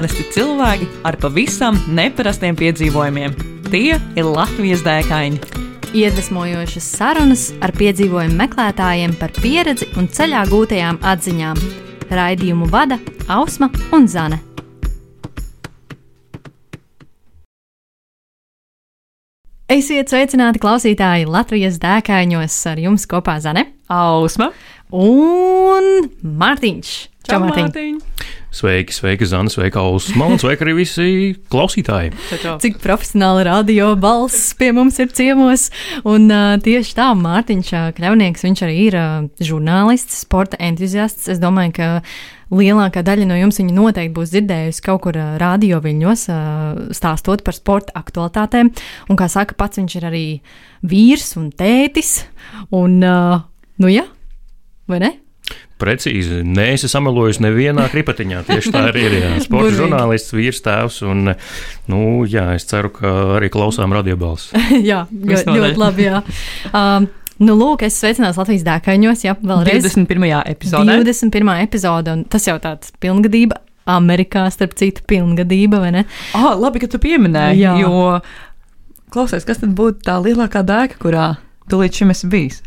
Parasti cilvēki ar pavisam neparastiem piedzīvojumiem. Tie ir Latvijas dēkaini. Iedvesmojošas sarunas ar piedzīvojumu meklētājiem par pieredzi un ceļā gūtajām atziņām. Raidījumu vada Ausma un Zane. Esiet sveicināti klausītāji Latvijas dēkāņos ar jums kopā Zane, Ausma un Mārtiņš. Čau, Mārtiņ! Sveiki, sveiki, Zana, sveika, Ausma, un sveiki arī visi klausītāji. Cik profesionāli radio balss pie mums ir ciemos. Un uh, tieši tā, Mārtiņš uh, Kļavnieks, viņš arī ir uh, žurnālists, sporta entuziasts. Es domāju, ka lielākā daļa no jums viņu noteikti būs dzirdējusi kaut kur uh, radio viļņos, uh, stāstot par sporta aktualitātēm. Un, kā saka, pats viņš ir arī vīrs un tētis. Un, uh, nu jā, vai ne? Precīzi, nē, es samelojos nevienā kripatiņā. Tieši tā arī ir. Jā. Sports žurnālists, vīrs, tēvs. Un, nu, jā, es ceru, ka arī klausām radiobalss. jā, ļoti, ļoti labi. Jā. Um, nu, lūk, es sveicināts Latvijas dēkaņos, jā, vēlreiz. 21. epizodē. 21. epizode, un tas jau tāds pilngadība. Amerikā, starp citu, pilngadība, vai ne? Oh, labi, ka tu pieminēji. Jā. Jo, klausies, kas tad būtu tā lielākā dēka, kurā tu līdz šim esi bijis?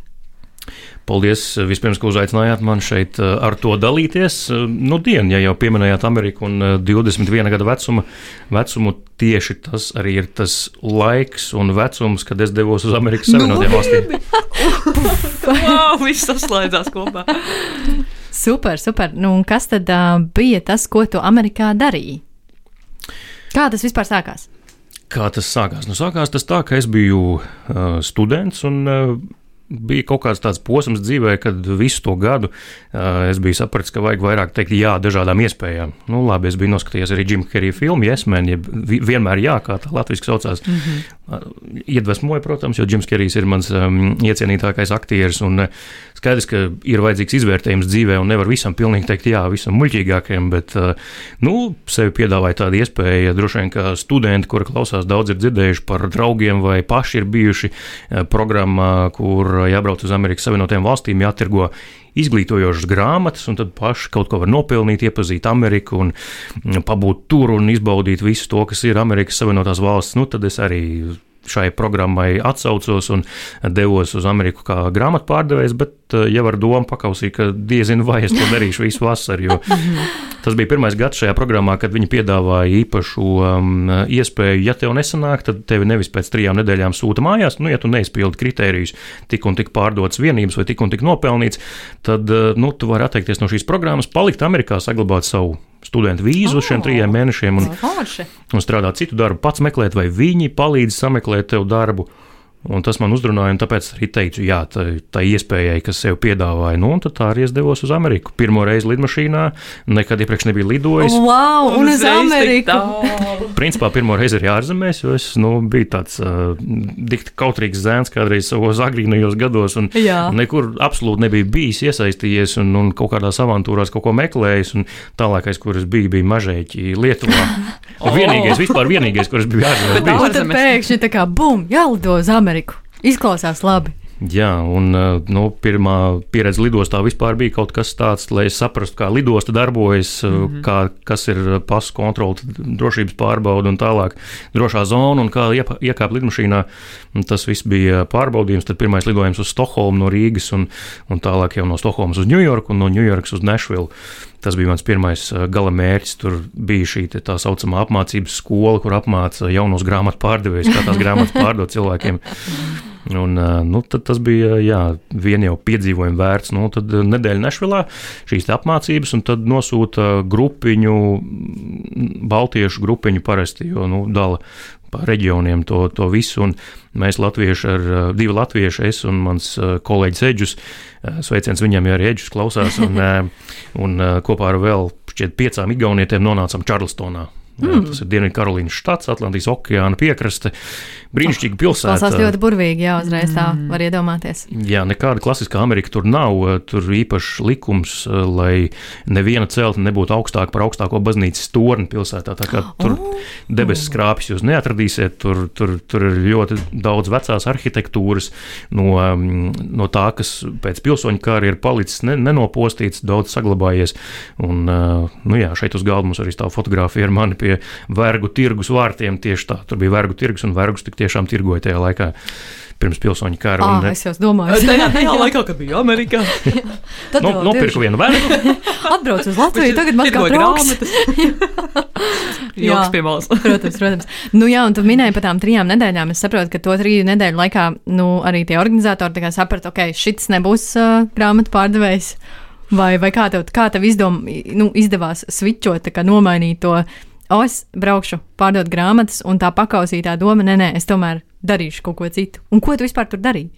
Paldies vispirms, ka uzaicinājāt mani šeit eh, ar to dalīties. Eh, Nu, dienu, ja jau pieminējāt Ameriku un eh, 21 gada vecuma, vecumu, tieši tas arī ir tas laiks un vecums, kad es devos uz Amerikas Savienotajām valstīm. wow, viss saslēdzās kopā. Super, super. Nu, un kas tad uh, bija tas, ko tu Amerikā darīji? Kā tas vispār sākās? Kā tas sākās? Nu, sākās tas tā, ka es biju uh, students un uh, bija kaut kāds tāds posms dzīvē, kad visu to gadu uh, es biju sapratis, ka vajag vairāk teikt jā dažādām iespējām. Nu, labi, es biju noskatījies arī Jim Carrey filmu, Yes, Man, jeb vi- vienmēr jā, kā tā latviešu saucās. Mm -hmm. Iedvesmoja, protams, jo Jims Kerijs ir mans um, iecienītākais aktieris. Un, uh, skaidrs, ka ir vajadzīgs izvērtējums dzīvē, un nevar visam pilnīgi teikt jā, visam muļķīgākajam, bet uh, nu, sevi piedāvāja tāda iespēja. Droši vien, ka studenti, kuri klausās, daudz ir dzirdējuši par draugiem vai paši ir bijuši uh, programmā, kur jābrauc uz Amerikas Savienotajām valstīm, jātirgo izglītojošas grāmatas, un tad paši kaut ko var nopelnīt, iepazīt Ameriku un mm, pabūt tur un izbaudīt visu to, kas ir Amerikas Savienotās valsts. Nu, tad es arī šai programmai atsaucos un devos uz Ameriku kā grāmatu pārdevējs, bet eh, jau ar domu pakausīju, ka diezinu vai es to darīšu visu vasaru. Tas bija pirmais gads šajā programmā, kad viņi piedāvāja īpašu um, iespēju, ja tev nesanāk, tad tevi nevis pēc trijām nedēļām sūta mājās. Nu, ja tu neizpildi kritērijus, tik un tik pārdotas vienības vai tik un tik nopelnīts, tad eh, nu, tu vari atteikties no šīs programmas, palikt Amerikā, saglabāt savu studentu vīzu uz šiem Oh. trijiem mēnešiem. Un, un strādāt citu darbu, pats meklēt, vai viņi palīdz sameklēt tev darbu. Un tas man uzrunāja, un tāpēc arī teicu, jā, tā, tā iespējai, kas sev piedāvāja. Nu, un tad tā arī es devos uz Ameriku. Pirmo reizi lidmašīnā, nekad iepriekš nebiju lidojis. Wow, un uz Uzreiz tik Ameriku! Principā pirmo reizi arī ārzemēs, jo es nu, biju tāds uh, dikti kautrīgs zēns kādreiz savos agrīnajos gados, un Jā. nekur absolūti nebija bijis iesaistījies un, un kaut kādās avantūrās kaut ko meklējis. un Tālākais, kur es biju, bija mažēķi Lietuvā. Vienīgais, vispār vienīgais, kur es biju ārzemēs. Un tad pēkšņi tā kā bum, jālido uz Ameriku. Izklausās labi. Jā, un uh, nu, pirmā pieredze lidostā vispār bija kaut kas tāds, lai es saprastu, kā lidosta darbojas, mm -hmm. kā, kas ir pasu kontrole, drošības pārbauda un tālāk drošā zona un kā iekāpt lidmašīnā. Tas viss bija pārbaudījums. Tad pirmais lidojums uz Stokholmu no Rīgas un, un tālāk jau no Stokholmas uz Ņujorku un no Ņujorkas uz Nešvilu. Tas bija mans pirmais gala mērķis. Tur bija šī tā saucamā apmācības skola, kur apmāca jaunos grāmatu pārdevējus, kā tās grāmatas pārdot cilvēkiem. Un, nu, tas bija jā, vien jau piedzīvojuma vērts. Nu, tad nedēļa Nešvilā šīs apmācības, un tad nosūta grupiņu, baltiešu grupiņu parasti, jo nu, dala pa reģioniem to, to visu. Un mēs, latvieši, ar divi latvieši, es un mans kolēģis Eģus, ā, sveiciens viņam, ja arī Eģus klausās, un, un kopā ar vēl šķiet piecām igaunietēm nonācām Čarlstonā. Mm. Tas ir Dienvidkarolīnas štats, Atlantijas okeāna piekraste. Brīnišķīga pilsēta. Tas ļoti burvīgi, jā, uzreiz tā mm. var iedomāties. Jā, nekāda klasiskā Amerika tur nav. Tur īpašs likums, lai neviena celtne nebūtu augstāka par augstāko baznīcas torni pilsētā. Tā kā tur oh. debesu skrāpjas jūs neatradīsiet. Tur, tur, tur ir ļoti daudz vecās arhitektūras no, no tā, kas pēc pilsoņu kara ir palicis ne, nenopostīts, daudz saglabājies. Un, nu jā, šeit uz galda mums arī stāv fotografija ar mani pie vergu tirgus vārtiem. Tieši tā, tur bija vergu tirgus un vergus tik tiešām tirgoja tajā laikā pirms pilsoņu kara. Ah, es jau domāju, ka tajā, tajā laikā, kad biju Amerikā, tad nu, nopirku vienu vergu. Atbraucu uz Latviju, tagad man kā grāmatas. jā, pie malas. protams, protams. Nu jā, un tu minēji par tām trijām nedēļām. Es saprotu, ka to triju nedēļu laikā, nu, arī tie organizatori saprata, ok, šis nebūs uh, grāmatu pārdevējs. Vai, vai kā tev, kā tev izdom, nu, izdevās switchot, nomainīt to? O, es braukšu pārdot grāmatas, un tā pakausītā doma, nē, nē, es tomēr darīšu kaut ko citu. Un ko tu vispār tur darīji?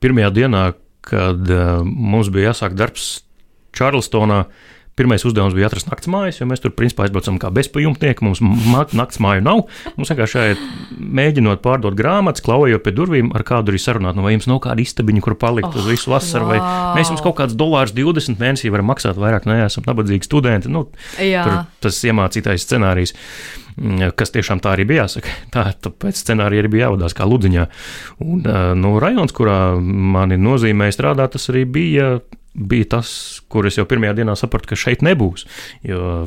Pirmajā dienā, kad uh, mums bija jāsāk darbs Čārlstonā, Pirmais uzdevums bija atrast naktas mājas, jo mēs tur principā aizbraucam kā bezpajumtnieki. Mums naktas māju nav. Mums vienkārši mēģinot pārdot grāmatas, klaujot pie durvīm, ar kādu arī sarunāt, nu, vai jums nav kāda istabiņa, kur palikt oh, uz visu vasaru, wow. vai mēs jums kaut kādus dolārus 20 mēnesī varam maksāt vairāk, neesam nabadzīgi studenti. Nu, tur, tas iemācītais scenārijs mm, kas tiešām tā arī bija jāsaka. Tā, tāpēc scenārija arī bija jāvadās kā ludziņā. Un, nu, rajons, kurā mani nozīmēja strādāt, tas arī bija bija tas, kur es jau pirmajā dienā sapratu, ka šeit nebūs. Jo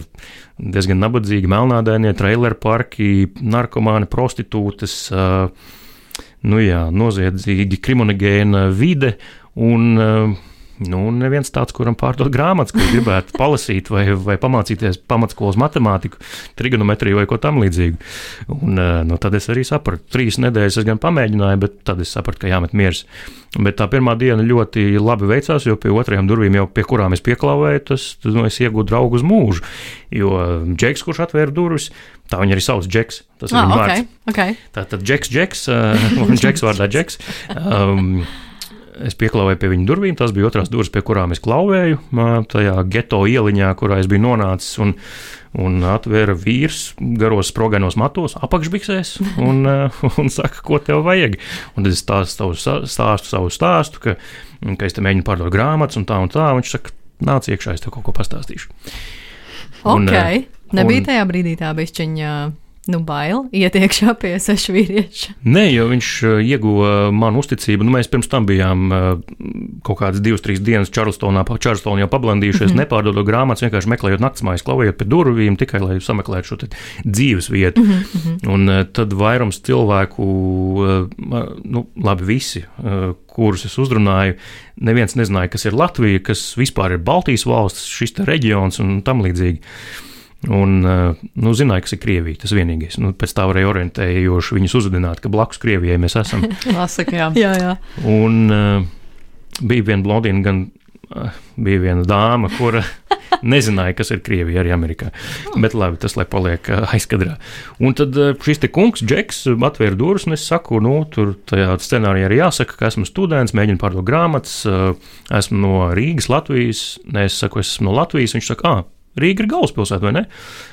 diezgan nabadzīgi, melnādainie trailer parki, narkomāni, prostitūtas, nu jā, noziedzīgi, kriminogēna vide un Nu, neviens tāds, kuram pārdot grāmatas, kurš gribētu palasīt vai, vai pamācīties pamatskolas matemātiku, trigonometriju vai ko tamlīdzīgu. Un, nu, tad es arī sapratu, trīs nedēļas es gan pamēģināju, bet tad es sapratu, ka jāmet miers. Bet tā pirmā diena ļoti labi veicās, jo pie otrajām durvīm, jau pie kurām es pieklāvēju, tas nu, es iegūstu draugu uz mūžu. Jo Džeks, kurš atvēra durvis, tā viņa arī sauc Džeks. Tas ir oh, viņa okay, vārds. Okay. Tā tad Džeks, Džeks, un Džeks vārdā Džeks. Um, es pieklāvēju pie viņa durvīm. Tas bija otrās durvis, pie kurām es klauvēju, tajā geto ieliņā, kurā es biju nonācis. Un, un atvēra vīrs garos sprogainos matos, apakšbiksēs, un, un saka, ko tev vajag. Un tad es stāstu, stāstu savu stāstu, ka, ka es te mēģinu pārdot grāmatas un tā un tā. Viņš saka, nāc iekšā, es tev kaut ko pastāstīšu. Un, ok, nebija tajā brīdī tā bišķiņa nu, bail iet iekšā pie sešu vīrieša. Nē, jo viņš uh, ieguva manu uzticību. Nu, mēs pirms tam bijām uh, kaut kādas divas, trīs dienas Čārlstonā, Čārlstonā jau pablandījušies, mm -hmm. nepārdodot grāmatas, vienkārši meklējot naktsmājas, klauvējot pie durvīm, tikai lai sameklētu šo dzīves vietu. Mm -hmm. Un uh, tad vairums cilvēku, nu, labi, visi, kurus es uzrunāju, neviens nezināja, kas ir Latvija, kas vispār ir Baltijas valsts, šis reģions un tam līdzīgi. Un, eh, nu, zināja, kas ir Krievija. Tas vienīgais. Nu, pēc tā varēja orientējoši viņus uzrunāt, ka blakus Krievijai mēs esam. Lasaka, jā. jā, jā. Un uh, bija viena blondīna, gan uh, bija viena dāma, kura nezināja, kas ir Krievija arī Amerikā. Bet labi, tas lai paliek aizkadrā. Un tad šis te kungs, Džeks, atvēra durvis, un es saku, nu, tur tajā scenārijā arī jāsaka, ka esmu students, mēģinu pārdot grāmatas, esmu no Rīgas, Latvijas. Nē, es saku, es esmu no Latvijas. Viņš saka, ah, Rīga ir galvaspilsēta, vai ne?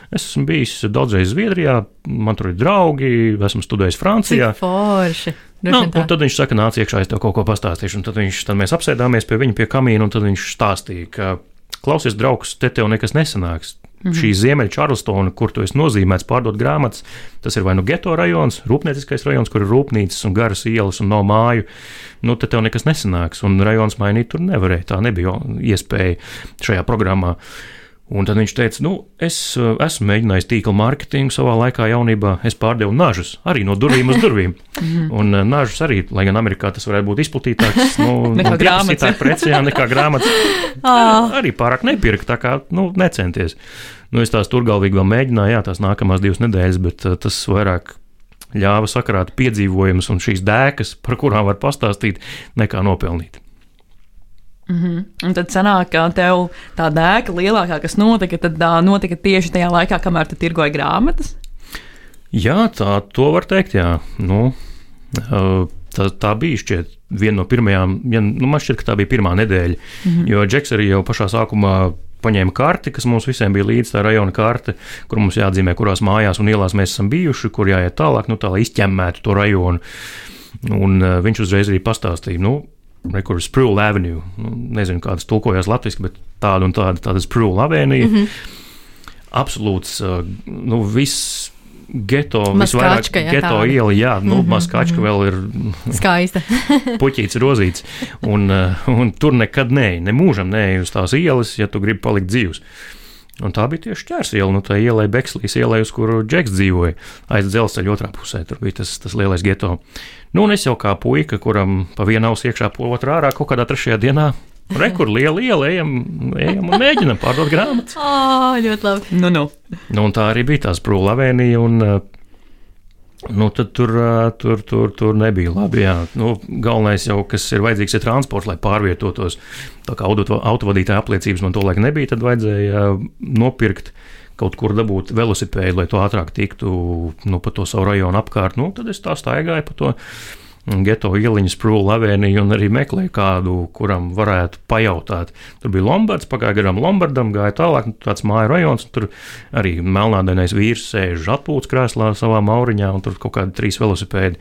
Es esmu bijis daudzreiz Zviedrijā, man tur ir draugi, esmu studējis Francijā. Forši. Nu, un tad viņš saka, nāc iekšā, es tev kaut ko pastāstīšu. Un tad, viņš, tad mēs apsēdāmies pie viņa pie kamīna, un tad viņš stāstīja, ka, klausies, draugs, te tev nekas nesanāks. Mm -hmm. Šī ziemeļa Čārlstona, kur tu esi nozīmēts pārdot grāmatas, tas ir vai nu geto rajons, rūpnieciskais rajons, kur ir rūpnīcas un garas ielas un nav māju. Nu, tad tev nekas nesanāks, un rajons mainīt tur nevarēja. Tā nebija iespēja šajā programmā. Un tad viņš teica, nu, es uh, esmu mēģinājis tīkla mārketingu savā laikā, jaunībā. Es pārdevu nažus arī no durvīm uz durvīm. Mhm. un uh, nažus arī, lai gan Amerikā tas varētu būt izplatītāks, nu, nekā grāmatas. Precē, nekā grāmatas. Ah. arī pārāk nepirkt, tā kā, nu, necenties. Nu, es tās turgalvīgi vēl mēģināju, jā, tās nākamās divas nedēļas, bet uh, tas vairāk ļāva sakrāt piedzīvojumus un šīs dēkas, par kurām var pastāstīt, nekā nopelnīt. Mm -hmm. Un tad sanāk, ka tev tā dēka lielākā, kas notika, tad tā notika tieši tajā laikā, kamēr tu tirgoji grāmatas. Jā, tā to var teikt. Jā. Nu, tā, tā bija šķiet viena no pirmajām, ja, nu, man šķiet, ka tā bija pirmā nedēļa. Mm -hmm. Jo Džeks arī jau pašā sākumā paņēma karti, kas mums visiem bija līdzi, tā rajona karte, kur mums jāatzīmē, kurās mājās un ielās mēs esam bijuši, kur jāiet tālāk, nu, tā lai izķemmētu to rajonu. Un uh, viņš uzreiz arī pastāstīja, nu, Rekurors Sprūle Avenue. Nu, nezinu, kādas tulkojas latviešu, bet tāda un tāda, tāda Sprūle Avenue. Mm -hmm. Absolūts, uh, nu, viss geto, visvairāk ja, geto tāda. iela, jā, nu, mm -hmm, maskačka mm -hmm. vēl ir skaista. puķīts rozīts, un, uh, un tur nekad nē, ne mūžam nē uz tās ielas, ja tu gribi palikt dzīvs. Un tā bija tieši ķērs iela, nu tā ielai Bekslīs ielai, uz kuru Džeks dzīvoja, aiz dzelzceļa otrā pusē, tur bija tas, tas lielais geto. Nu, un es jau kā puika, kuram pa vienu ausu iekšā, pa otru ārā, kaut kādā trešajā dienā Rekur liela iela, ejam, ejam un mēģinam pārdot grāmatas. Oh, ļoti labi. Nu, nu. Nu, tā arī bija tās prūlavēnija, un nu, tad tur, tur, tur, tur nebija labi. Jā. Nu, galvenais jau, kas ir vajadzīgs, ir transports, lai pārvietotos. Tā kā auto, autovadītāja apliecības man to laiku nebija, tad vajadzēja nopirkt kaut kur dabūt velosipēdu, lai to ātrāk tiktu nu, pa to savu rajonu apkārt. Nu, tad es tā staigāju pa to geto ieliņas prūlu avēniju un arī meklēju kādu, kuram varētu pajautāt. Tur bija Lombards, pagāja garām Lombardam, gāja tālāk, nu, tāds māju rajons, tur arī melnādainais vīrs sēž atpūtas krēslā savā mauriņā, un tur kaut kādi trīs velosipēdi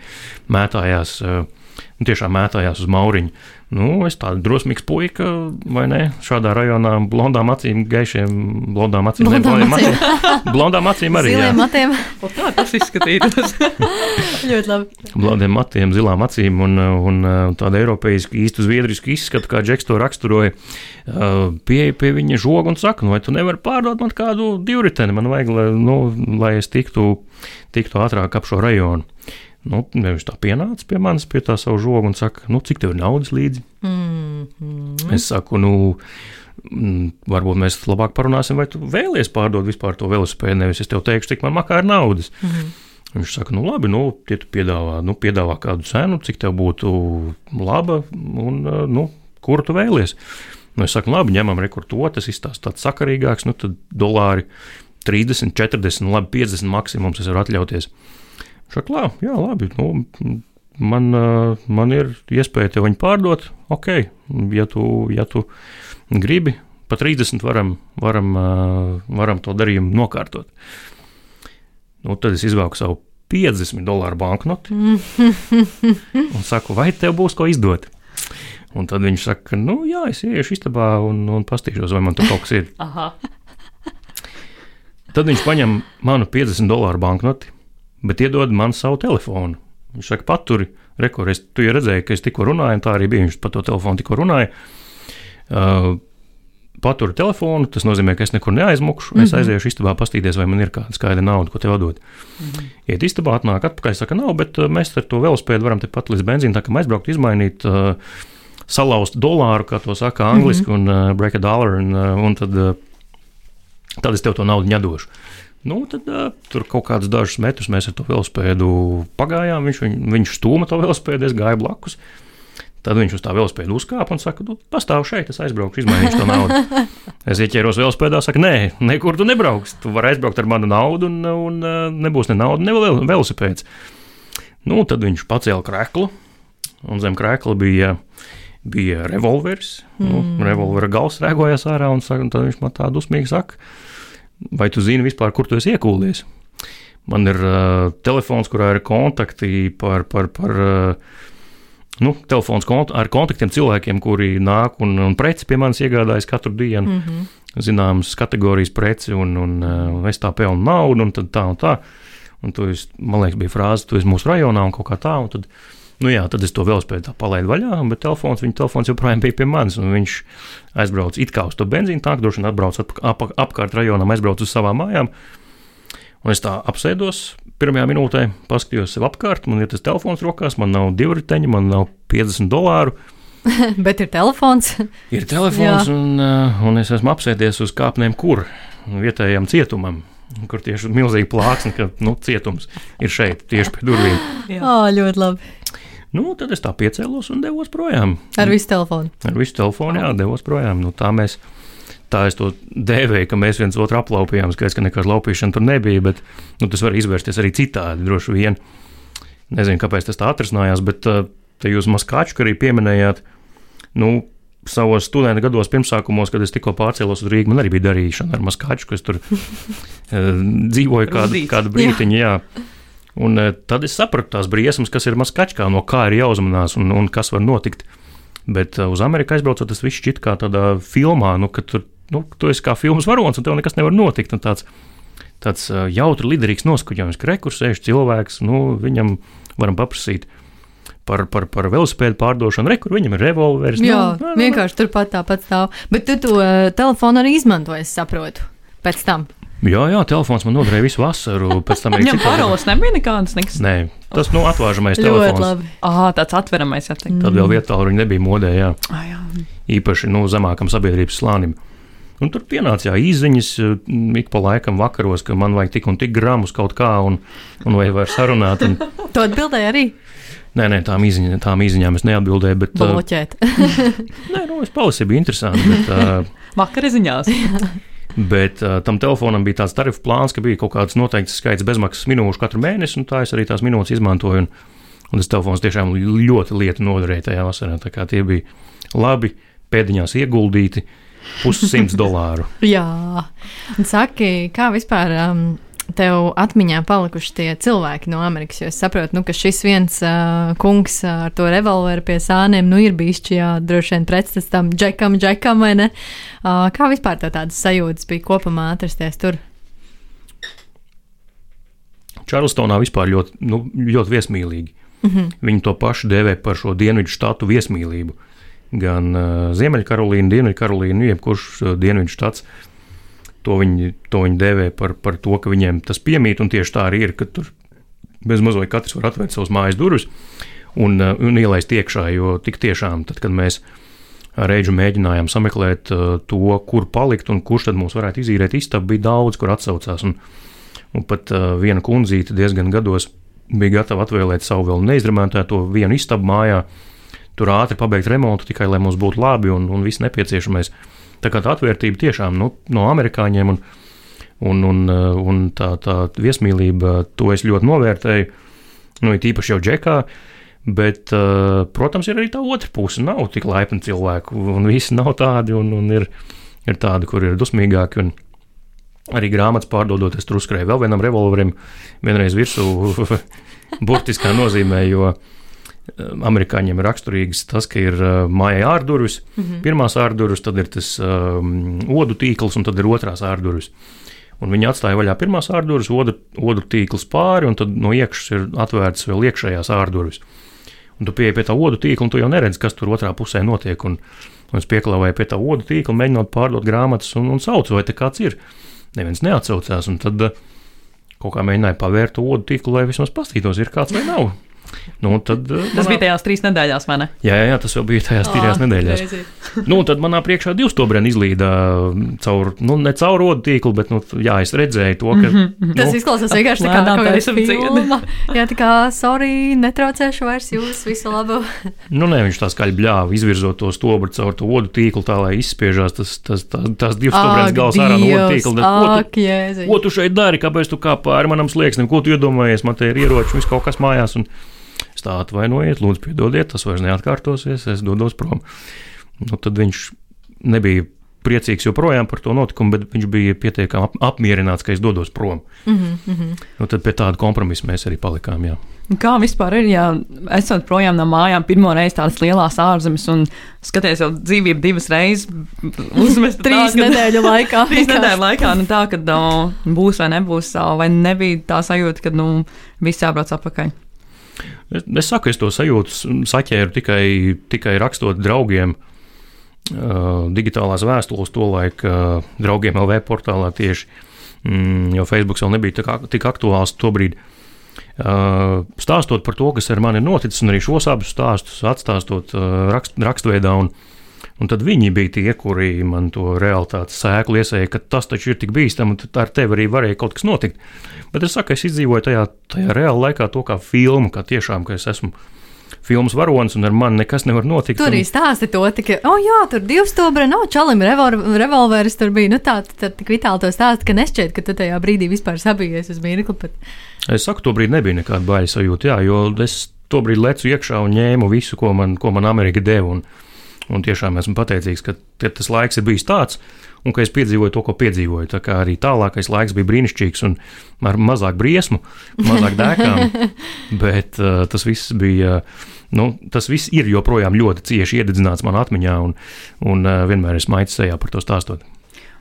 mētājās, tiešām mētājās uz mauriņu. Nu, es tādu drosmīgu puika, vai ne? Šādā rajonā blondām acīm, gaišiem, blondām acīm, blondām, ne, blondām acīm. blondām acīm arī. Ziliem matiem. Tā tas izskatītos. ļoti labi. Blondiem matiem, zilām acīm un, un tādu eiropeisku, īstu zviedrisku izskatu, kā Džeks to raksturoja. Pieeja pie viņa žoga un saka, nu, vai tu nevari pārdot man kādu divriteni, man vajag, lai, nu, lai es tiktu, tiktu ātrāk ap šo rajonu. Nu, viņš tā pienāca pie manis, pie tā savu žogu un saka, nu, cik tev ir naudas līdzi? Mm -hmm. Es saku, nu, mm, varbūt mēs labāk parunāsim, vai tu vēlies pārdot vispār to velosipēdu, nevis es tev teikšu, cik man makā ir naudas. Mm -hmm. Viņš saka, nu, labi, nu, ja tu piedāvā, nu, piedāvā kādu cenu, cik tev būtu laba un, nu, kuru tu vēlies. Nu, es saku, labi, ņemam rekordu, tas izstāsta tāds sakarīgāks, nu, tad dolāri 30, 40, labi, 50 maksimums es varu atļauties. Šaklā, jā, labi. Nu, man, man ir iespēja te viņu pārdot. Ok, ja tu, ja tu gribi, pa 30 varam, varam, varam to darījumu nokārtot. Nu, tad es izvēlu savu 50 dolāru banknoti un saku, vai tev būs ko izdot. Un tad viņš saka, nu, jā, es iešu istabā un, un pastīšos, vai man tur kaut kas ir. tad viņš paņem manu 50 dolāru banknoti bet iedod man savu telefonu. Viņš saka, paturi, rekurors, tu jau redzēji, ka es tikko runāju, un tā arī bija. Viņš par to telefonu tikko runāja. Uh, paturu telefonu, tas nozīmē, ka es nekur neaizmukšu. Mm -hmm. Es mhm. aiziešu istabā, pastīties, vai man ir kāda skaidra nauda, ko tev dod. Mm -hmm. Iet istabā, atnāk atpakaļ, saka, nav, bet uh, mēs ar to velospēdu varam tepat līdz benzīna, tā kā mēs brauktu izmainīt. Uh, Salauzt dolāru, kā to saka angliski, mm -hmm. un uh, break a dollar, un, uh, un tad, uh, tad es tev to naudu nedošu. Nu, tad uh, tur kaut kādus dažus metrus mēs ar to velospēdu pagājām. Viņš, viņ, viņš stūma to velospēdu, es gāju blakus. Tad viņš uz tā velospēda uzkāpa un saka, nu, pastāv šeit, es aizbraukšu, izmainīšu to naudu. Es ieķēros velospēdā, saka, nē, nekur tu nebrauks. Tu vari aizbraukt ar manu naudu, un, un nebūs ne nauda, ne velosipēds. Nu, tad viņš pacēla krēklu, un zem krēkla bija, bija revolveris. Nu, mm. Nu, revolvera gals rēgojās ārā, un, saka, un tad viņš man tā dusmīgi saka, vai tu zini vispār, kur tu esi iekūlies? Man ir uh, telefons, kurā ir kontakti par, par, par uh, nu, telefons kont ar kontaktiem cilvēkiem, kuri nāk un, un preci pie manis iegādājas katru dienu. Mm -hmm. Zināmas kategorijas preci, un, un, un es tā pelnu naudu, un tā un tā. Un tu esi, man liekas, bija frāze, tu esi mūsu rajonā un kaut kā tā. Un tad, Nu jā, tad es to velospēdu palaidu vaļā, bet telefons, viņa telefons joprojām bija pie manis. Viņš aizbrauca it kā uz to benzīna tanku, droši vien atbrauc ap, ap, apkārt rajonam, aizbrauc uz savām mājām. Un es tā apsēdos pirmajā minūtē, paskatījos sev apkārt, man ir tas telefons rokās, man nav divi riteņi, man nav 50 dolāru. Bet ir telefons. ir telefons, un, uh, un es esmu apsēdies uz kāpnēm, kur vietējam cietumam kur tieši milzīgi plāksni, ka nu, cietums ir šeit, tieši pie durvīm. Jā, oh, ļoti labi. Nu, tad es tā piecēlos un devos projām. Ar visu telefonu. Ar visu telefonu, jā, devos projām. Nu, tā mēs. Tā es to dēvēju, ka mēs viens otru aplaupījām. Skaidrs, ka nekāda laupīšana tur nebija, bet nu, tas var izvērsties arī citādi. Droši vien. Nezinu, kāpēc tas tā atrisinājās, bet te jūs maskāču arī pieminējāt. Nu, savos studentu gados, pirmsākumos, kad es tikko pārcēlos uz Rīgā, man arī bija darīšana ar maskaču, kas tur dzīvoja kādu, kādu brīdiņu. Jā. Jā. Un tad es sapratu tās briesmas, kas ir maskačkā, no kā ir jāuzmanās un, un kas var notikt. Bet uz Ameriku aizbraucot, tas viss šķiet kā tādā filmā, nu, ka tur nu, tu esi kā filmas varonis un tev nekas nevar notikt. Un tāds, tāds jautri, liderīgs noskuģojums, ka rekursēžs cilvēks, nu, viņam varam paprasīt par, par, par velosipēdu pārdošanu. Re, kur viņam ir revolveris. Jā, nu, nā, nā, vienkārši turpat tāpat stāv. Bet tu to uh, telefonu arī izmantoji, es saprotu, pēc tam. Jā, jā, telefons man noderēja visu vasaru. Pēc tam viņam paroles nebija nekādas. Nekas. Nē, tas nu atvāžamais telefons. Labi. Ah, tāds atveramais, jā. Teikt. Tad vēl vietā, kur viņi nebija modē, jā. Ah, jā. Īpaši, nu, zemākam sabiedrības slānim. Un tur pienāca jā, izziņas ik pa laikam vakaros, ka man vajag tik un tik gramus kaut kā, un, un vai var sarunāt. Un... to atbildēja arī. Nē, nē, tām, izziņa, tām izziņām es neatbildēju. Bet, Bloķēt. nē, nu, es palasīju, bija interesanti. Bet, uh, Vakar ziņās. Bet uh, tam telefonam bija tāds tarifu plāns, ka bija kaut kāds noteikts skaits bezmaksas minūšu katru mēnesi, un tā es arī tās minūtes izmantoju. Un, un tas telefons tiešām ļoti lieta noderēja tajā vasarā. Tā kā tie bija labi pēdiņās ieguldīti pussimts dolāru. Jā, un saki, kā vispār. Um, tev atmiņā palikuši tie cilvēki no Amerikas. Jo es saprotu, nu, ka šis viens uh, kungs ar to revolveru pie sāniem nu, ir bijis jā, droši vien pretstats tam džekam, džekam vai ne. Uh, kā vispār tev tādas sajūtas bija kopumā atrasties tur? Čārlstonā vispār ļoti, nu, ļoti viesmīlīgi. Mm -hmm. Viņi to pašu dēvē par šo dienvidu štatu viesmīlību. Gan uh, Ziemeļkarolīna, Dienvidkarolīna, nu, jebkurš uh, dienvidu štats To viņi, to viņi dēvē par, par to, ka viņiem tas piemīt, un tieši tā arī ir, ka tur bez mazliet katrs var atvērt savus mājas durvis un, uh, un ielaist iekšā, jo tik tiešām, tad, kad mēs ar Eģu mēģinājām sameklēt uh, to, kur palikt un kurš tad mums varētu izīrēt istabu, bija daudz, kur atsaucās, un, un pat uh, viena kundzīte diezgan gados bija gatava atvēlēt savu vēl neizremontēto vienu istabu mājā, tur ātri pabeigt remontu tikai, lai mums būtu labi un, un viss nepieciešamais. Tā kā tā atvērtība tiešām nu, no amerikāņiem un, un, un, un tā, tā viesmīlība, to es ļoti novērtēju. Nu, it īpaši jau džekā, bet, protams, ir arī tā otra puse. Nav tik laipni cilvēku, un visi nav tādi, un, un ir, ir tādi, kur ir dusmīgāki. Un, Arī grāmatas pārdodot, es tur uzkrāju vēl vienam revolverim, vienreiz virsū, burtiskā nozīmē, jo uh, Amerikāņiem ir raksturīgs tas, ka ir mājā ārdurvis, mm -hmm. pirmās ārdurvis, tad ir tas um, odu tīkls un tad ir otrās ārdurvis. Un viņi atstāja vaļā pirmās ārdurvis, odu, odu tīkls pāri, un tad no iekšas ir atvērts vēl iekšējās ārdurvis. Un tu pieeji pie tā odu tīkla, un tu jau neredzi, kas tur otrā pusē notiek. Un, un es pieklāvēju pie tā odu tīkla, mēģinot pārdot grāmatas, un, un saucu, vai te kāds ir. Neviens neatsaucās, un tad kaut kā mēģināju pavērt odu tīklu, lai vismaz pastītos, ir kāds vai nav. Nu, tad, tas manā... bija tajās trīs nedēļās, vai ne? Jā, jā, tas jau bija tajās trijās oh, nedēļās. nu, tad manā priekšā divi stobrēni izlīda caur, nu, ne caur rodu tīklu, bet, nu, jā, es redzēju to, ka. Mm -hmm. nu, tas izklausās vienkārši tā kā tā filma. jā, tā kā, sorry, netraucēšu vairs jūs, visu labu. nu, nē, viņš tā skaļi bļāva, izvirzot to stobru caur to vodu tīklu, tā lai izspiežās tas, tas, tas, tās divas stobrēnas gals ārā no vodu tīkla. Ak, ko, tu, ko tu šeit dari, kāpēc tu kā pāri manam slieksnim, ko tu iedomājies, man te ir ieroči, viss kaut kas mājās. Un, Es tā atvainojiet, lūdzu, piedodiet, tas vairs neatkārtosies, es dodos prom. Nu, tad viņš nebija priecīgs joprojām par to notikumu, bet viņš bija pietiekami ap, apmierināts, ka es dodos prom. Mm -hmm. nu, tad pie tāda kompromisa mēs arī palikām. Jā. Kā vispār ir, ja esat projām no mājām, pirmo reizi tādas lielas ārzemes un skaties jau dzīvību divas reizes, uzmest trīs tā, nedēļu laikā. trīs nedēļu laikā, nu tā, ka no, būs vai nebūs, vai nebija tā sajūta, ka nu, viss jābrauc atpakaļ. Es, es saku, es to sajūtu saķēru tikai, tikai rakstot draugiem. Uh, digitālās vēstules, to laiku uh, draugiem LV portālā tieši, mm, jo Facebook vēl nebija tik, tik aktuāls tobrīd. Uh, stāstot par to, kas ar mani ir noticis, un arī šos abus stāstus atstāstot uh, rakst, raksturveidā, un, un tad viņi bija tie, kuri man to realitātes sēklu iesēja, ka tas taču ir tik bīstami, un ar tevi arī varēja kaut kas notikt. Bet es saku, es izdzīvoju tajā, tajā reāla laikā to kā filmu, kā tiešām, ka es esmu filmas varonis, un ar mani nekas nevar notikt. Tur arī stāsti to, ka, oh, jā, tur divi stūri, no čalim revolveris tur bija. Nu, tā tad tik vitāli to stāst, ka nešķiet, ka tu tajā brīdī vispār sabijies uz mirkli. Pat. Es saku, to brīdi nebija nekāda baisa sajūta, jā, jo es to brīdi lecu iekšā un ņēmu visu, ko man, ko man Amerika deva. Un, Un tiešām esmu pateicīgs, ka tas laiks ir bijis tāds, un ka es piedzīvoju to, ko piedzīvoju. Tā kā arī tālākais laiks bija brīnišķīgs un ar mazāk briesmu, mazāk dēkām, bet uh, tas viss bija. Nu, tas viss ir joprojām ļoti cieši iededzināts manā atmiņā, un, un uh, vienmēr esmu maicis sejā par to stāstot.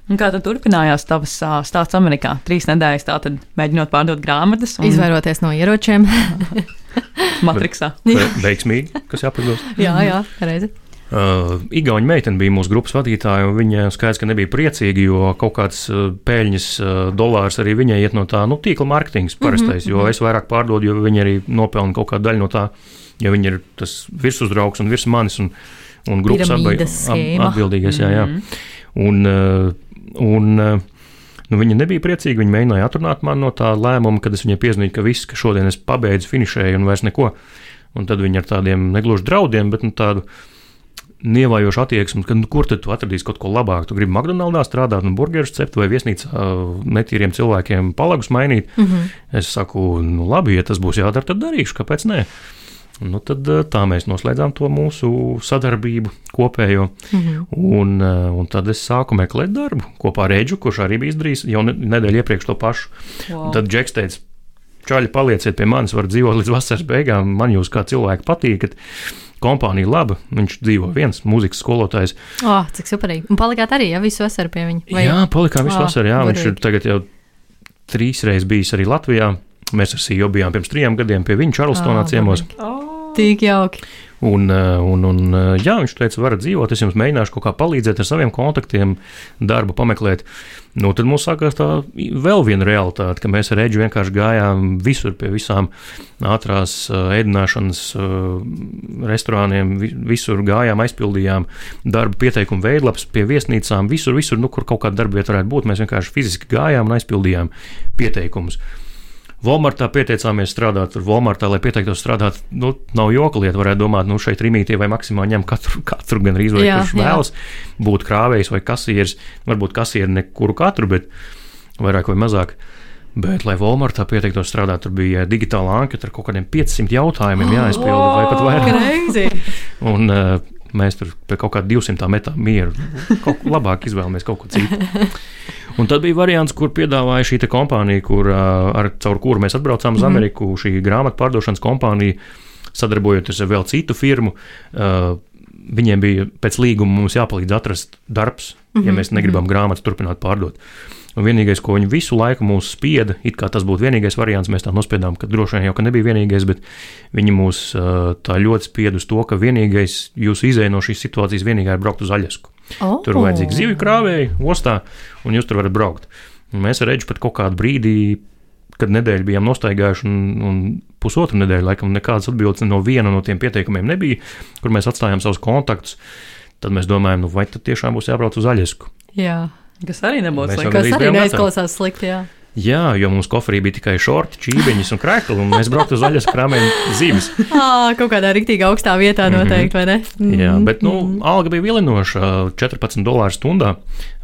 Un kā tad turpinājās tavs stāsts Amerikā? Trīs nedēļas tātad mēģinot pārdot grāmatas. Un... Izvairoties no ieročiem. Matriksā. Veiksmīgi, kas jāpadodas. jā, jā, reizi. Uh, Igaunija meitene bija mūsu grupas vadītāja, un viņa skaidrs, ka nebija priecīga, jo kaut kāds uh, peļņas uh, dolārs arī viņai iet no tā nu, tīkla mārketings parastais, mm -hmm. jo es vairāk pārdodu, jo viņi arī nopelna kaut kādu daļu no tā, jo viņi ir tas virsuzdraugs un virs manis un, un grupas atbildīgais. Jā, jā. Mm -hmm. Un, uh, un, uh, Nu, viņa nebija priecīga. Viņa mēģināja atrunāt mani no tā lēmuma, kad es viņai piezīmēju, ka viss, ka šodien es pabeidzu, finišēju un vairs neko. Un tad viņa ar tādiem negluži draudiem, bet nu, tādu nievējošu attieksmi, ka nu, kur tad tu atradīsi kaut ko labāku. Tu gribi McDonald's strādāt, un burgerus cept vai viesnīcā netīriem cilvēkiem palagus mainīt. Mm -hmm. Es saku, nu labi, ja tas būs jādara, tad darīšu, kāpēc ne? Nu, tad tā mēs noslēdzām to mūsu sadarbību kopējo. Mm -hmm. un, un tad es sāku meklēt darbu kopā ar Rēģu, kurš arī bija izdarījis jau nedēļu iepriekš to pašu. Wow. Tad Džeks teica, čaļi, palieciet pie manis, var dzīvot līdz vasaras beigām. Man jūs kā cilvēki patīkat kompānija laba. Viņš dzīvo viens, mūzikas skolotājs. Oh, cik superīgi. Un palikāt arī ja, visu vasaru pie viņa? Vai? Jā, palikām visu oh, vasaru. Jā, viņš ir tagad jau trīs reizes bijis arī Latvijā. Mēs ar Sīju bijām pirms trim gadiem pie viņa Čarlstonā oh, ciemos. Oh. Tik jauki. Un, eh, un, un, eh, jā, viņš teica, varat dzīvot, es jums mēģināšu kaut kā palīdzēt ar saviem kontaktiem, darbu pameklēt. Nu, tad mums sākās tā vēl viena realitāte, ka mēs ar Eģu vienkārši gājām visur pie visām ātrās eh, ēdināšanas restorāniem, visur gājām, aizpildījām darba pieteikumu veidlapas pie viesnīcām, visur, visur, nu, kur kaut kāda darba vieta varētu būt. Mēs vienkārši fiziski gājām un aizpildījām pieteikumus. Walmartā pieteicāmies strādāt, tur Walmartā, lai pieteiktos strādāt, nu, nav joka lieta. Varētu domāt, nu, šeit rīmītie vai maksimā ņem katru, katru gan arī izvēlēt, kurš vēlas būt krāvējs vai kasieris. Varbūt kasieri nekuru katru, bet vairāk vai mazāk. Bet, lai Walmartā pieteiktos strādāt, tur bija digitāla anketa ar kaut kādiem 500 jautājumiem jāizpilda, oh, vai pat vairāk. Un, uh, mēs tur pie kaut kāda 200 metām mieru. Kaut ko labāk izvēlamies kaut ko citu. Un tad bija variants, kur piedāvāja šī kompānija, kur, ar, caur kuru mēs atbraucām uz mhm. Ameriku, mm -hmm. šī grāmatu pārdošanas kompānija, sadarbojoties ar vēl citu firmu. Uh, viņiem bija pēc līguma mums jāpalīdz atrast darbs, mm -hmm. ja mhm, mēs negribam mm -hmm. grāmatas turpināt pārdot. Un vienīgais, ko viņi visu laiku mūs spieda, it kā tas būtu vienīgais variants, mēs tā nospiedām, ka droši vien jau ka nebija vienīgais, bet viņi mūs tā ļoti spieda uz to, ka vienīgais jūsu izēja no šīs situācijas vienīgā ir braukt uz Aļasku. Oh. Tur vajadzīgi zivju krāvēji ostā, un jūs tur varat braukt. Un mēs ar Reģu pat kaut kādu brīdi, kad nedēļu bijām nostaigājuši, un, un pusotru nedēļu, laikam, nekādas atbildes no viena no tiem pieteikumiem nebija, kur mēs atstājām savus kontaktus. Tad mēs domājam, nu, vai tad tiešām būs jābrauc uz Aļasku. Jā, kas arī nebūs slikti. Tas arī neizklausās slikti. Jā. Jā, jo mums kofrī bija tikai šorti, čībeņas un krēkli, un mēs brauktu uz zaļas krāmēm zīmes. À, kaut kādā rīktīgi augstā vietā mhm. noteikti, mm -hmm. vai ne? Mm -hmm. Jā, bet, nu, mhm. alga bija vilinoša - 14 dolāri stundā.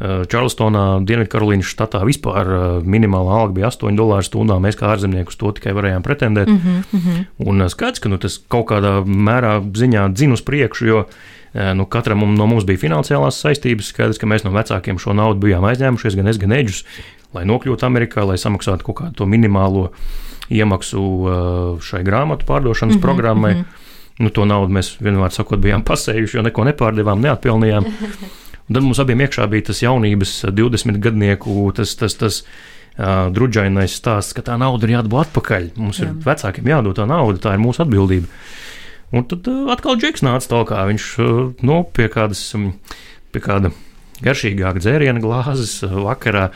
Čārlstonā, Dienvidkarolīnas štatā vispār minimālā alga bija 8 dolāri stundā. Mēs kā ārzemnieki uz to tikai varējām pretendēt. Mm -hmm. Un skaidrs, ka nu, tas kaut kādā mērā ziņā dzina uz priekšu, jo Nu, katram no mums bija finansiālās saistības. Skaidrs, ka mēs no vecākiem šo naudu bijām aizņēmušies, gan es, gan Eģis lai nokļūtu Amerikā, lai samaksātu kaut kādu minimālo iemaksu uh, šai grāmatu pārdošanas mm -hmm, programmai. Mm -hmm. Nu, to naudu mēs vienmēr sakot, bijām pasējuši, jo neko nepārdevām, neatpelnījām. Un tad mums abiem iekšā bija tas jaunības, 20 gadnieku, tas, tas, tas uh, drudžainais stāsts, ka tā nauda ir jādabū atpakaļ. Mums Jā. ir vecākiem jādod tā nauda, tā ir mūsu atbildība. Un tad uh, atkal Džeks nāca tālāk, viņš uh, nu, pie kādas, um, pie kāda garšīgāk dzērienu glāzes uh, vakarā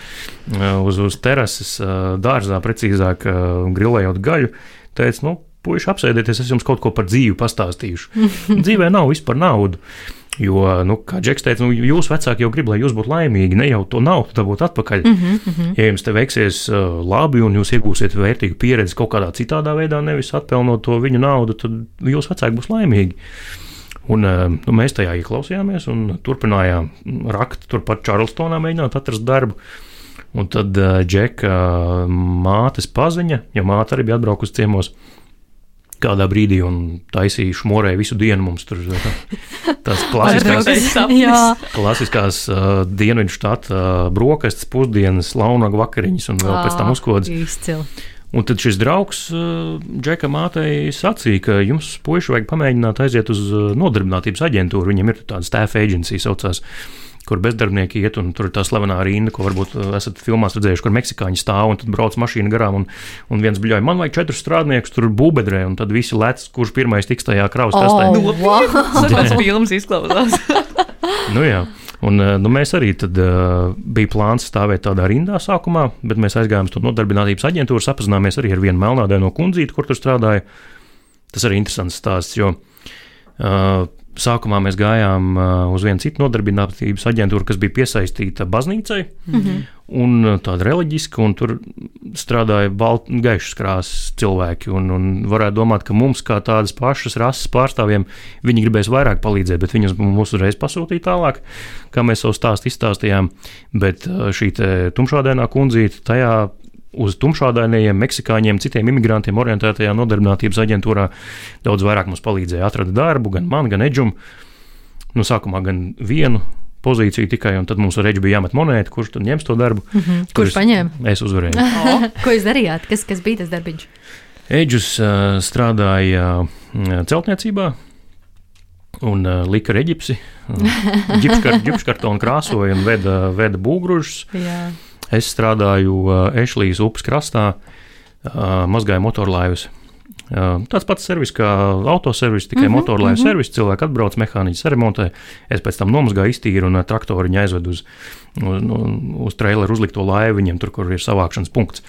uz, uz terases, dārzā, precīzāk grilējot gaļu. Teica, nu, puiši apsēdieties, es jums kaut ko par dzīvi pastāstīšu. Dzīvē nav vispār naudu. Jo, nu, kā Džeks teica, nu, jūs vecāki jau grib, lai jūs būtu laimīgi, ne jau to naudu dabūt atpakaļ. Mm -hmm. Ja jums te veiksies uh, labi un jūs iegūsiet vērtīgu pieredzi kaut kādā citādā veidā, nevis atpelnot to viņu naudu, tad jūs vecāki būs laimīgi. Un, eh, nu, mēs tajā ieklausījāmies un turpinājām rakt turpat Čārlstonā, mēģināt atrast darbu. Un tad uh, Džeka uh, mātes paziņa, jo māte arī bija atbraukusi ciemos, kādā brīdī un taisīju šmorē visu dienu. Mums tur tā, tās klasiskās, Jā. klasiskās uh, dienvidu štata uh, brokastis, pusdienas, launaga vakariņas un vēl pēc tam uzkodas. Izcili. Un tad šis draugs uh, Džeka mātei sacīja, ka jums, puiši, vajag pamēģināt aiziet uz uh, nodarbinātības aģentūru. Viņam ir tāda staff agency, saucās, kur bezdarbnieki iet, un tur ir tā slavenā rinda, ko varbūt uh, esat filmās redzējuši, kur meksikāņi stāv un tad brauc mašīna garām, un, un viens bļauj, man vajag četrus strādniekus tur būbedrē, un tad visi lec, kurš pirmais tiks tajā kravas testē. Oh, wow. Tas pēc filmas izklausās. Nu, jā. Un, eh, nu, mēs arī tad uh, bija plāns stāvēt tādā rindā sākumā, bet mēs aizgājām uz to nodarbinātības aģentūru, sapazināmies arī ar vienu melnādaino kundzīti, kur tur strādāja. Tas arī interesants stāsts, jo uh, sākumā mēs gājām uh, uz vienu citu nodarbinātības aģentūru, kas bija piesaistīta baznīcai, mm -hmm. un uh, tāda reliģiska, un tur strādāja gaišas krāsas cilvēki. Un, un varētu domāt, ka mums, kā tādas pašas rases pārstāvjiem, viņi gribēs vairāk palīdzēt, bet viņus mums uzreiz pasūtīja tālāk, kā mēs savu stāstu izstāstījām. Bet uh, šī tumšādainā kundzīte tajā uz tumšādainiem, meksikāņiem, citiem imigrantiem orientētajā nodarbinātības aģentūrā daudz vairāk mums palīdzēja. Atrada darbu, gan man, gan Edžum. Nu, sākumā gan vienu pozīciju tikai, un tad mums ar Edžu bija jāmet monētu, kurš tad ņems to darbu. Mm -hmm. Kurš paņēma? Es uzvarēju. Oh. Ko jūs darījāt? Kas, kas bija tas darbiņš? Edžus uh, strādāja uh, celtniecībā. Un uh, lika reģipsi, ģipškartonu krāsoja un veda, veda būgružus. Es strādāju uh, Ešlīs upes krastā, uh, mazgāju motorlaivus. Uh, tāds pats servis kā autoservis, tikai mm -hmm, motorlaivu mm -hmm. servis. Cilvēki atbrauc, mehāniķis remontē. Es pēc tam nomazgāju, iztīru un uh, traktoru viņa aizvedu uz, uz, uz traileru uzlikto laivu viņiem, tur, kur ir savākšanas punkts.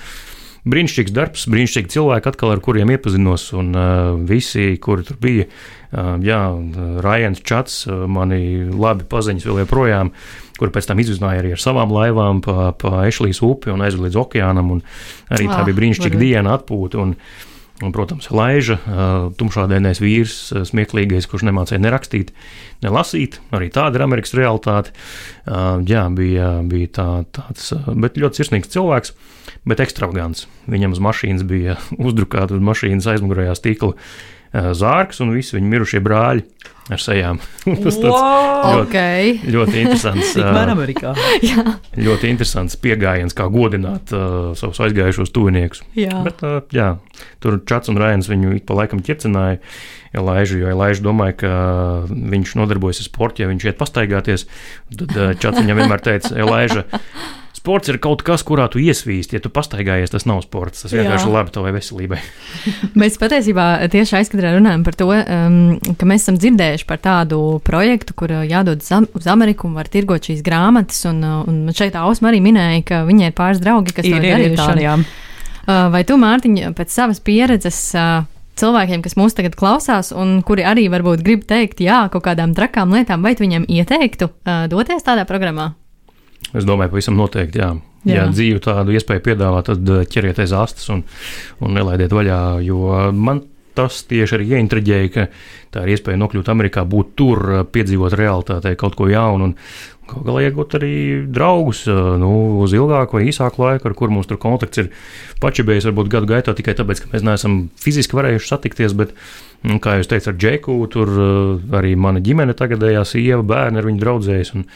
Brīnišķīgs darbs, brīnišķīgi cilvēki, atkal ar kuriem iepazinos, un uh, visi, kuri tur bija. Uh, jā, Rājans Čats, uh, mani labi paziņas vēl joprojām kur pēc tam izuzināja arī ar savām laivām pa, pa Ešlīs upi un aizved līdz okeānam. Arī tā Ah, bija brīnišķīga diena, atpūta. Un, un, protams, Laiža, uh, tumšādainais vīrs, smieklīgais, kurš nemācīja nerakstīt, nelasīt. Arī tāda ir Amerikas realitāte. Jā, bija, bija tā, tāds, ļoti sirsnīgs cilvēks, bet ekstravagants. Viņam uz mašīnas bija uzdrukāta uz mašīnas aizmugurējā stīkla zārks un visi viņa mirušie brāļi ar sejām. Tas Wow! ļoti- Ok. ļoti interesants. Ļoti interesants pieejams, kā godināt uh, savus aizgājušos tuviniekus. Jā. Bet, uh, jā, tur Čats un Rainis viņu ik pa laikam ķircināja. Elaižu, jo Elaižu domāja, ka viņš nodarbojas ar sportu, ja viņš iet pastaigāties. Tad uh, Čats viņam vienmēr teica, Elaiža, sports ir kaut kas, kurā tu iesvīsti. Ja tu pastaigājies, tas nav sports. Tas vienkārši ir labi tavai veselībai. Mēs patiesībā tieši aizkadrā runājam par to, um, ka mēs esam dzirdējuši par tādu projektu, kur uh, jādod uz Am- uz Ameriku un var tirgot šīs grāmatas. Un, uh, un šeit Ausma arī minēja, ka viņai ir pāris draugi, kas Ir, to ir, ir darījuši. tādi, jā. Uh, Vai tu, Mārtiņ, pēc savas pieredzes cilvēkiem, kas mūs tagad klausās, un kuri arī varbūt grib teikt jā kaut kādām trakām lietām, vai tu viņiem ieteiktu uh, doties tādā programmā? Es domāju, pavisam noteikti, jā. Jā. Jā, dzīve tādu iespēju piedāvā, tad ķerieties astes un, un nelaidiet vaļā. Jo man tas tieši arī ieintriģēja, ka tā ir iespēja nokļūt Amerikā, būt tur, uh, piedzīvot realitātē kaut ko jaunu. Un, Kaut galā iegūt arī draugus uh, nu, uz ilgāku vai īsāku laiku, ar kuriem mums tur kontakts ir pačibējis, varbūt gadu gaitā tikai tāpēc, ka mēs neesam fiziski varējuši satikties. Bet, nu, kā jūs teicāt, ar Džeku, tur uh, arī mana ģimene, tagadējā sieva, bērni ar viņu draudzējas. Un,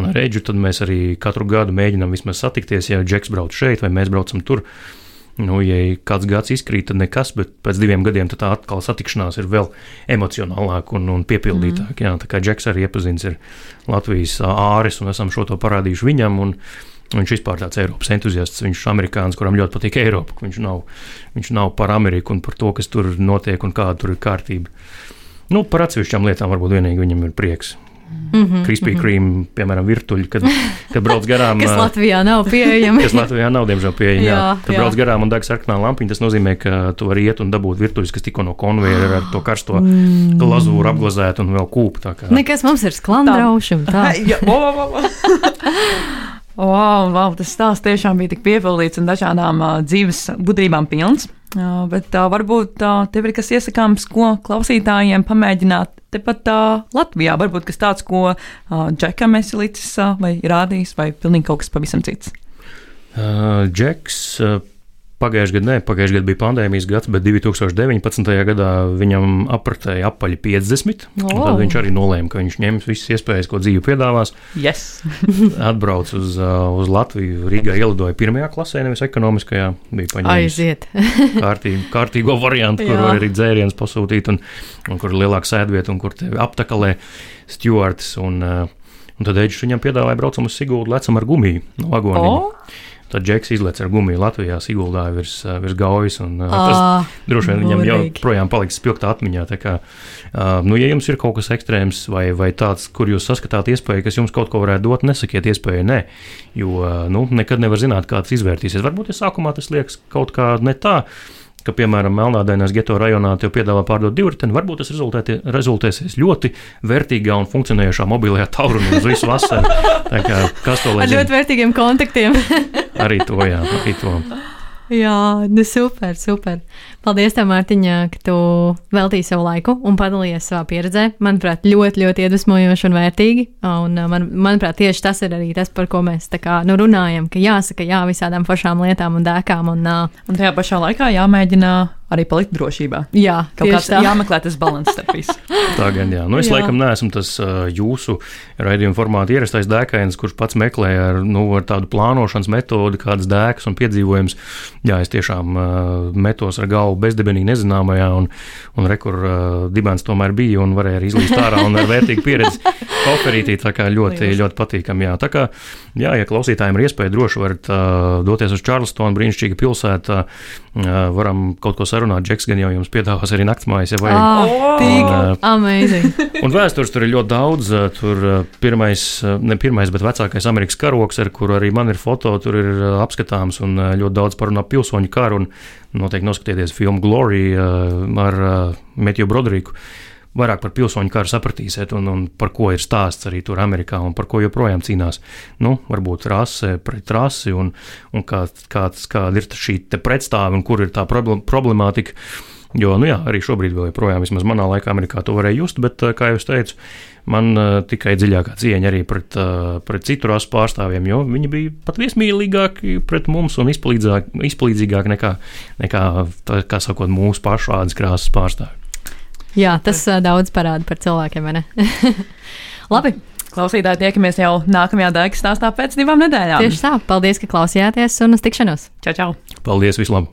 un ar tad mēs arī katru gadu mēģinām vismaz satikties, ja Džeks brauc šeit vai mēs braucam tur. Nu, ja kāds gads izkrīt, tad nekas, bet pēc diviem gadiem tā atkal satikšanās ir vēl emocionālāka un, un piepildītāka. Mm. Jā, tā kā Džeks arī iepazīstināts ar Latvijas āris, un esam šo to parādījuši viņam. Un, Viņš vispār tāds Eiropas entuziasts, viņš ir amerikānis, kuram ļoti patīk Eiropa. Viņš nav, viņš nav par Ameriku un par to, kas tur notiek un kāda tur ir kārtība. Nu, par atsevišķām lietām varbūt vienīgi viņam ir prieks. Mm -hmm. Krispī krīm, piemēram, virtuļi, kad, kad brauc garām. Kas Latvijā nav pieejami. kas Latvijā nav, diemžēl, pieejama. Jā, Jā, Kad jā. brauc garām un deg sarkanā lampiņa, tas nozīmē, ka tu vari iet un dabūt virtuves, kas tikko no konveijera ar to karsto Mm. glazūru apglazēt un vēl kūpu. tā kā. Nekas mums ir sklandrauši un tā. Jā, o, o, o. Wow, wow, tas stāsts tiešām bija tik piepildīts un dažādām uh, dzīves gudrībām pilns. Bet uh, varbūt uh, tev ir kas iesakāms, ko klausītājiem pamēģināt tepat uh, Latvijā. Varbūt kas tāds, ko uh, Džekam esi licis uh, vai rādījis, vai pilnīgi kaut kas pavisam cits. Uh, Džeks uh, Pagājušajā gadā, ne, pagājušajā gadā bija pandēmijas gads, bet 2019. gadā viņam apritēja apaļi 50. Oh. Tad viņš arī nolēma, ka viņš ņems visas iespējas, ko dzīve piedāvās. Yes. Atbrauc uz, uh, uz Latviju, Rīgā ielidoja pirmajā klasē, nevis ekonomiskajā. Bija paņēmis Aiziet. kārtīgu, kārtīgo variantu, kur var arī dzērienus pasūtīt, un, un kur ir lielāka sēdvieta, un kur tevi aptakalē stūrts. Un, uh, un tad Eģis viņam piedāvāja braucam uz Sigūdu, lecam ar gumiju no vagoniņa. Oh. Tad Džeks izlaiž ar gumiju Latvijā, Siguldā virs, virs gaujas. Un, uh, tas droši vien viņam jau burvīgi. projām paliks spilgtā atmiņā. Kā, uh, nu, ja jums ir kaut kas ekstrēms vai, vai tāds, kur jūs saskatāt iespēju, kas jums kaut ko varētu dot, nesakiet iespēju, nē. Jo uh, nu, nekad nevar zināt, kā tas izvērtīsies. Varbūt ja sākumā tas liekas kaut kā ne tā. Ka, piemēram, Melnādainās geto rajonā te piedāvā pārdot divriteni, varbūt tas rezultēsies ļoti vērtīgā un funkcionējošā mobilajā taurunī uz visu vasaru. Tā kā, kas to lai Ar zina? ļoti vērtīgiem kontaktiem. Arī to, jā, arī to. Jā, nu super, super. Paldies, tev, Mārtiņa, ka tu veltīji savu laiku un padalījies savā pieredzē. Manuprāt, ļoti, ļoti iedvesmojoši un vērtīgi. Un, uh, man, manuprāt, tieši tas ir arī tas, par ko mēs kā, nu, runājam, ka jāsaka jā visādām foršām lietām un dēkām. Un, uh, Un tajā pašā laikā jāmēģina arī palikt drošībā. jā, Kaut kāds tā. jāmeklē tas līdzsvars starp visu. Tā gan jā. Nu, es Jā. laikam neesmu tas uh, jūsu raidījuma formāta ierastais dēkains, kurš pats meklē ar, nu, ar tādu plānošanas metodi, kādas dēkas un piedzīvojumus. Jā, es tiešām uh, metos ar galvu bezdibenīgi nezināmajā, un, un rekur uh, dibens tomēr bija un varēja arī izlīst ārā un ar vērtīgu pieredzi operītī. Tā kā ļoti, Lieliski. ļoti patīkami. Jā. Tā kā, jā, ja klausītājiem ir iespēja, droši varat uh, doties uz Čārlstonu, brīnišķīga pilsēta. Uh, varam kaut ko sarunāt. Džeks gan jau jums piedāvās arī naktsmājas, ja vajag. Ah, tik Un, amazing. Un vēstures tur ir ļoti daudz. eh, Tur eh, pirmais, eh, ne pirmais, bet vecākais Amerikas karoks, ar kuru arī man ir foto, tur ir eh, apskatāms un eh, ļoti daudz parunā pilsoņu karu. Un noteikti noskatieties filmu Glory eh, ar Metju Broderiku. Vairāk par pilsoņu karu sapratīsiet, un, un par ko ir stāsts arī tur Amerikā, un par ko joprojām cīnās. Nu, varbūt rase pret rasi, un, un kā, kāds, kāda ir šī pretstāve, un kur ir tā proble- problemātika. Jo, nu jā, arī šobrīd vēl joprojām, vismaz manā laikā, Amerikā to varēja just, bet, eh, kā jau teicu, man uh, tikai dziļākā cieņa arī pret, uh, pret citu rasu pārstāvjiem, jo viņi bija pat viesmīlīgāki pret mums un izpalīdzīgāki nekā, nekā tā, kā sakot, mūsu pašu ādas krāsas pārstāvji. Jā, tas uh, daudz parāda par cilvēkiem, vai ne? Labi, Klausītāji, tiekamies jau nākamajā dēļa stāstā pēc divām nedēļām. tieši tā. Paldies, ka klausījāties un uz tikšanos. Čau, čau! Paldies, vislabāk!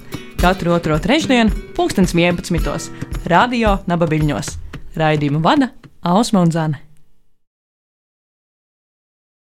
Katru otro trešdienu, pulkstens 11. Radio Nabaviļņos. Raidījumu vada Ausma un Zana.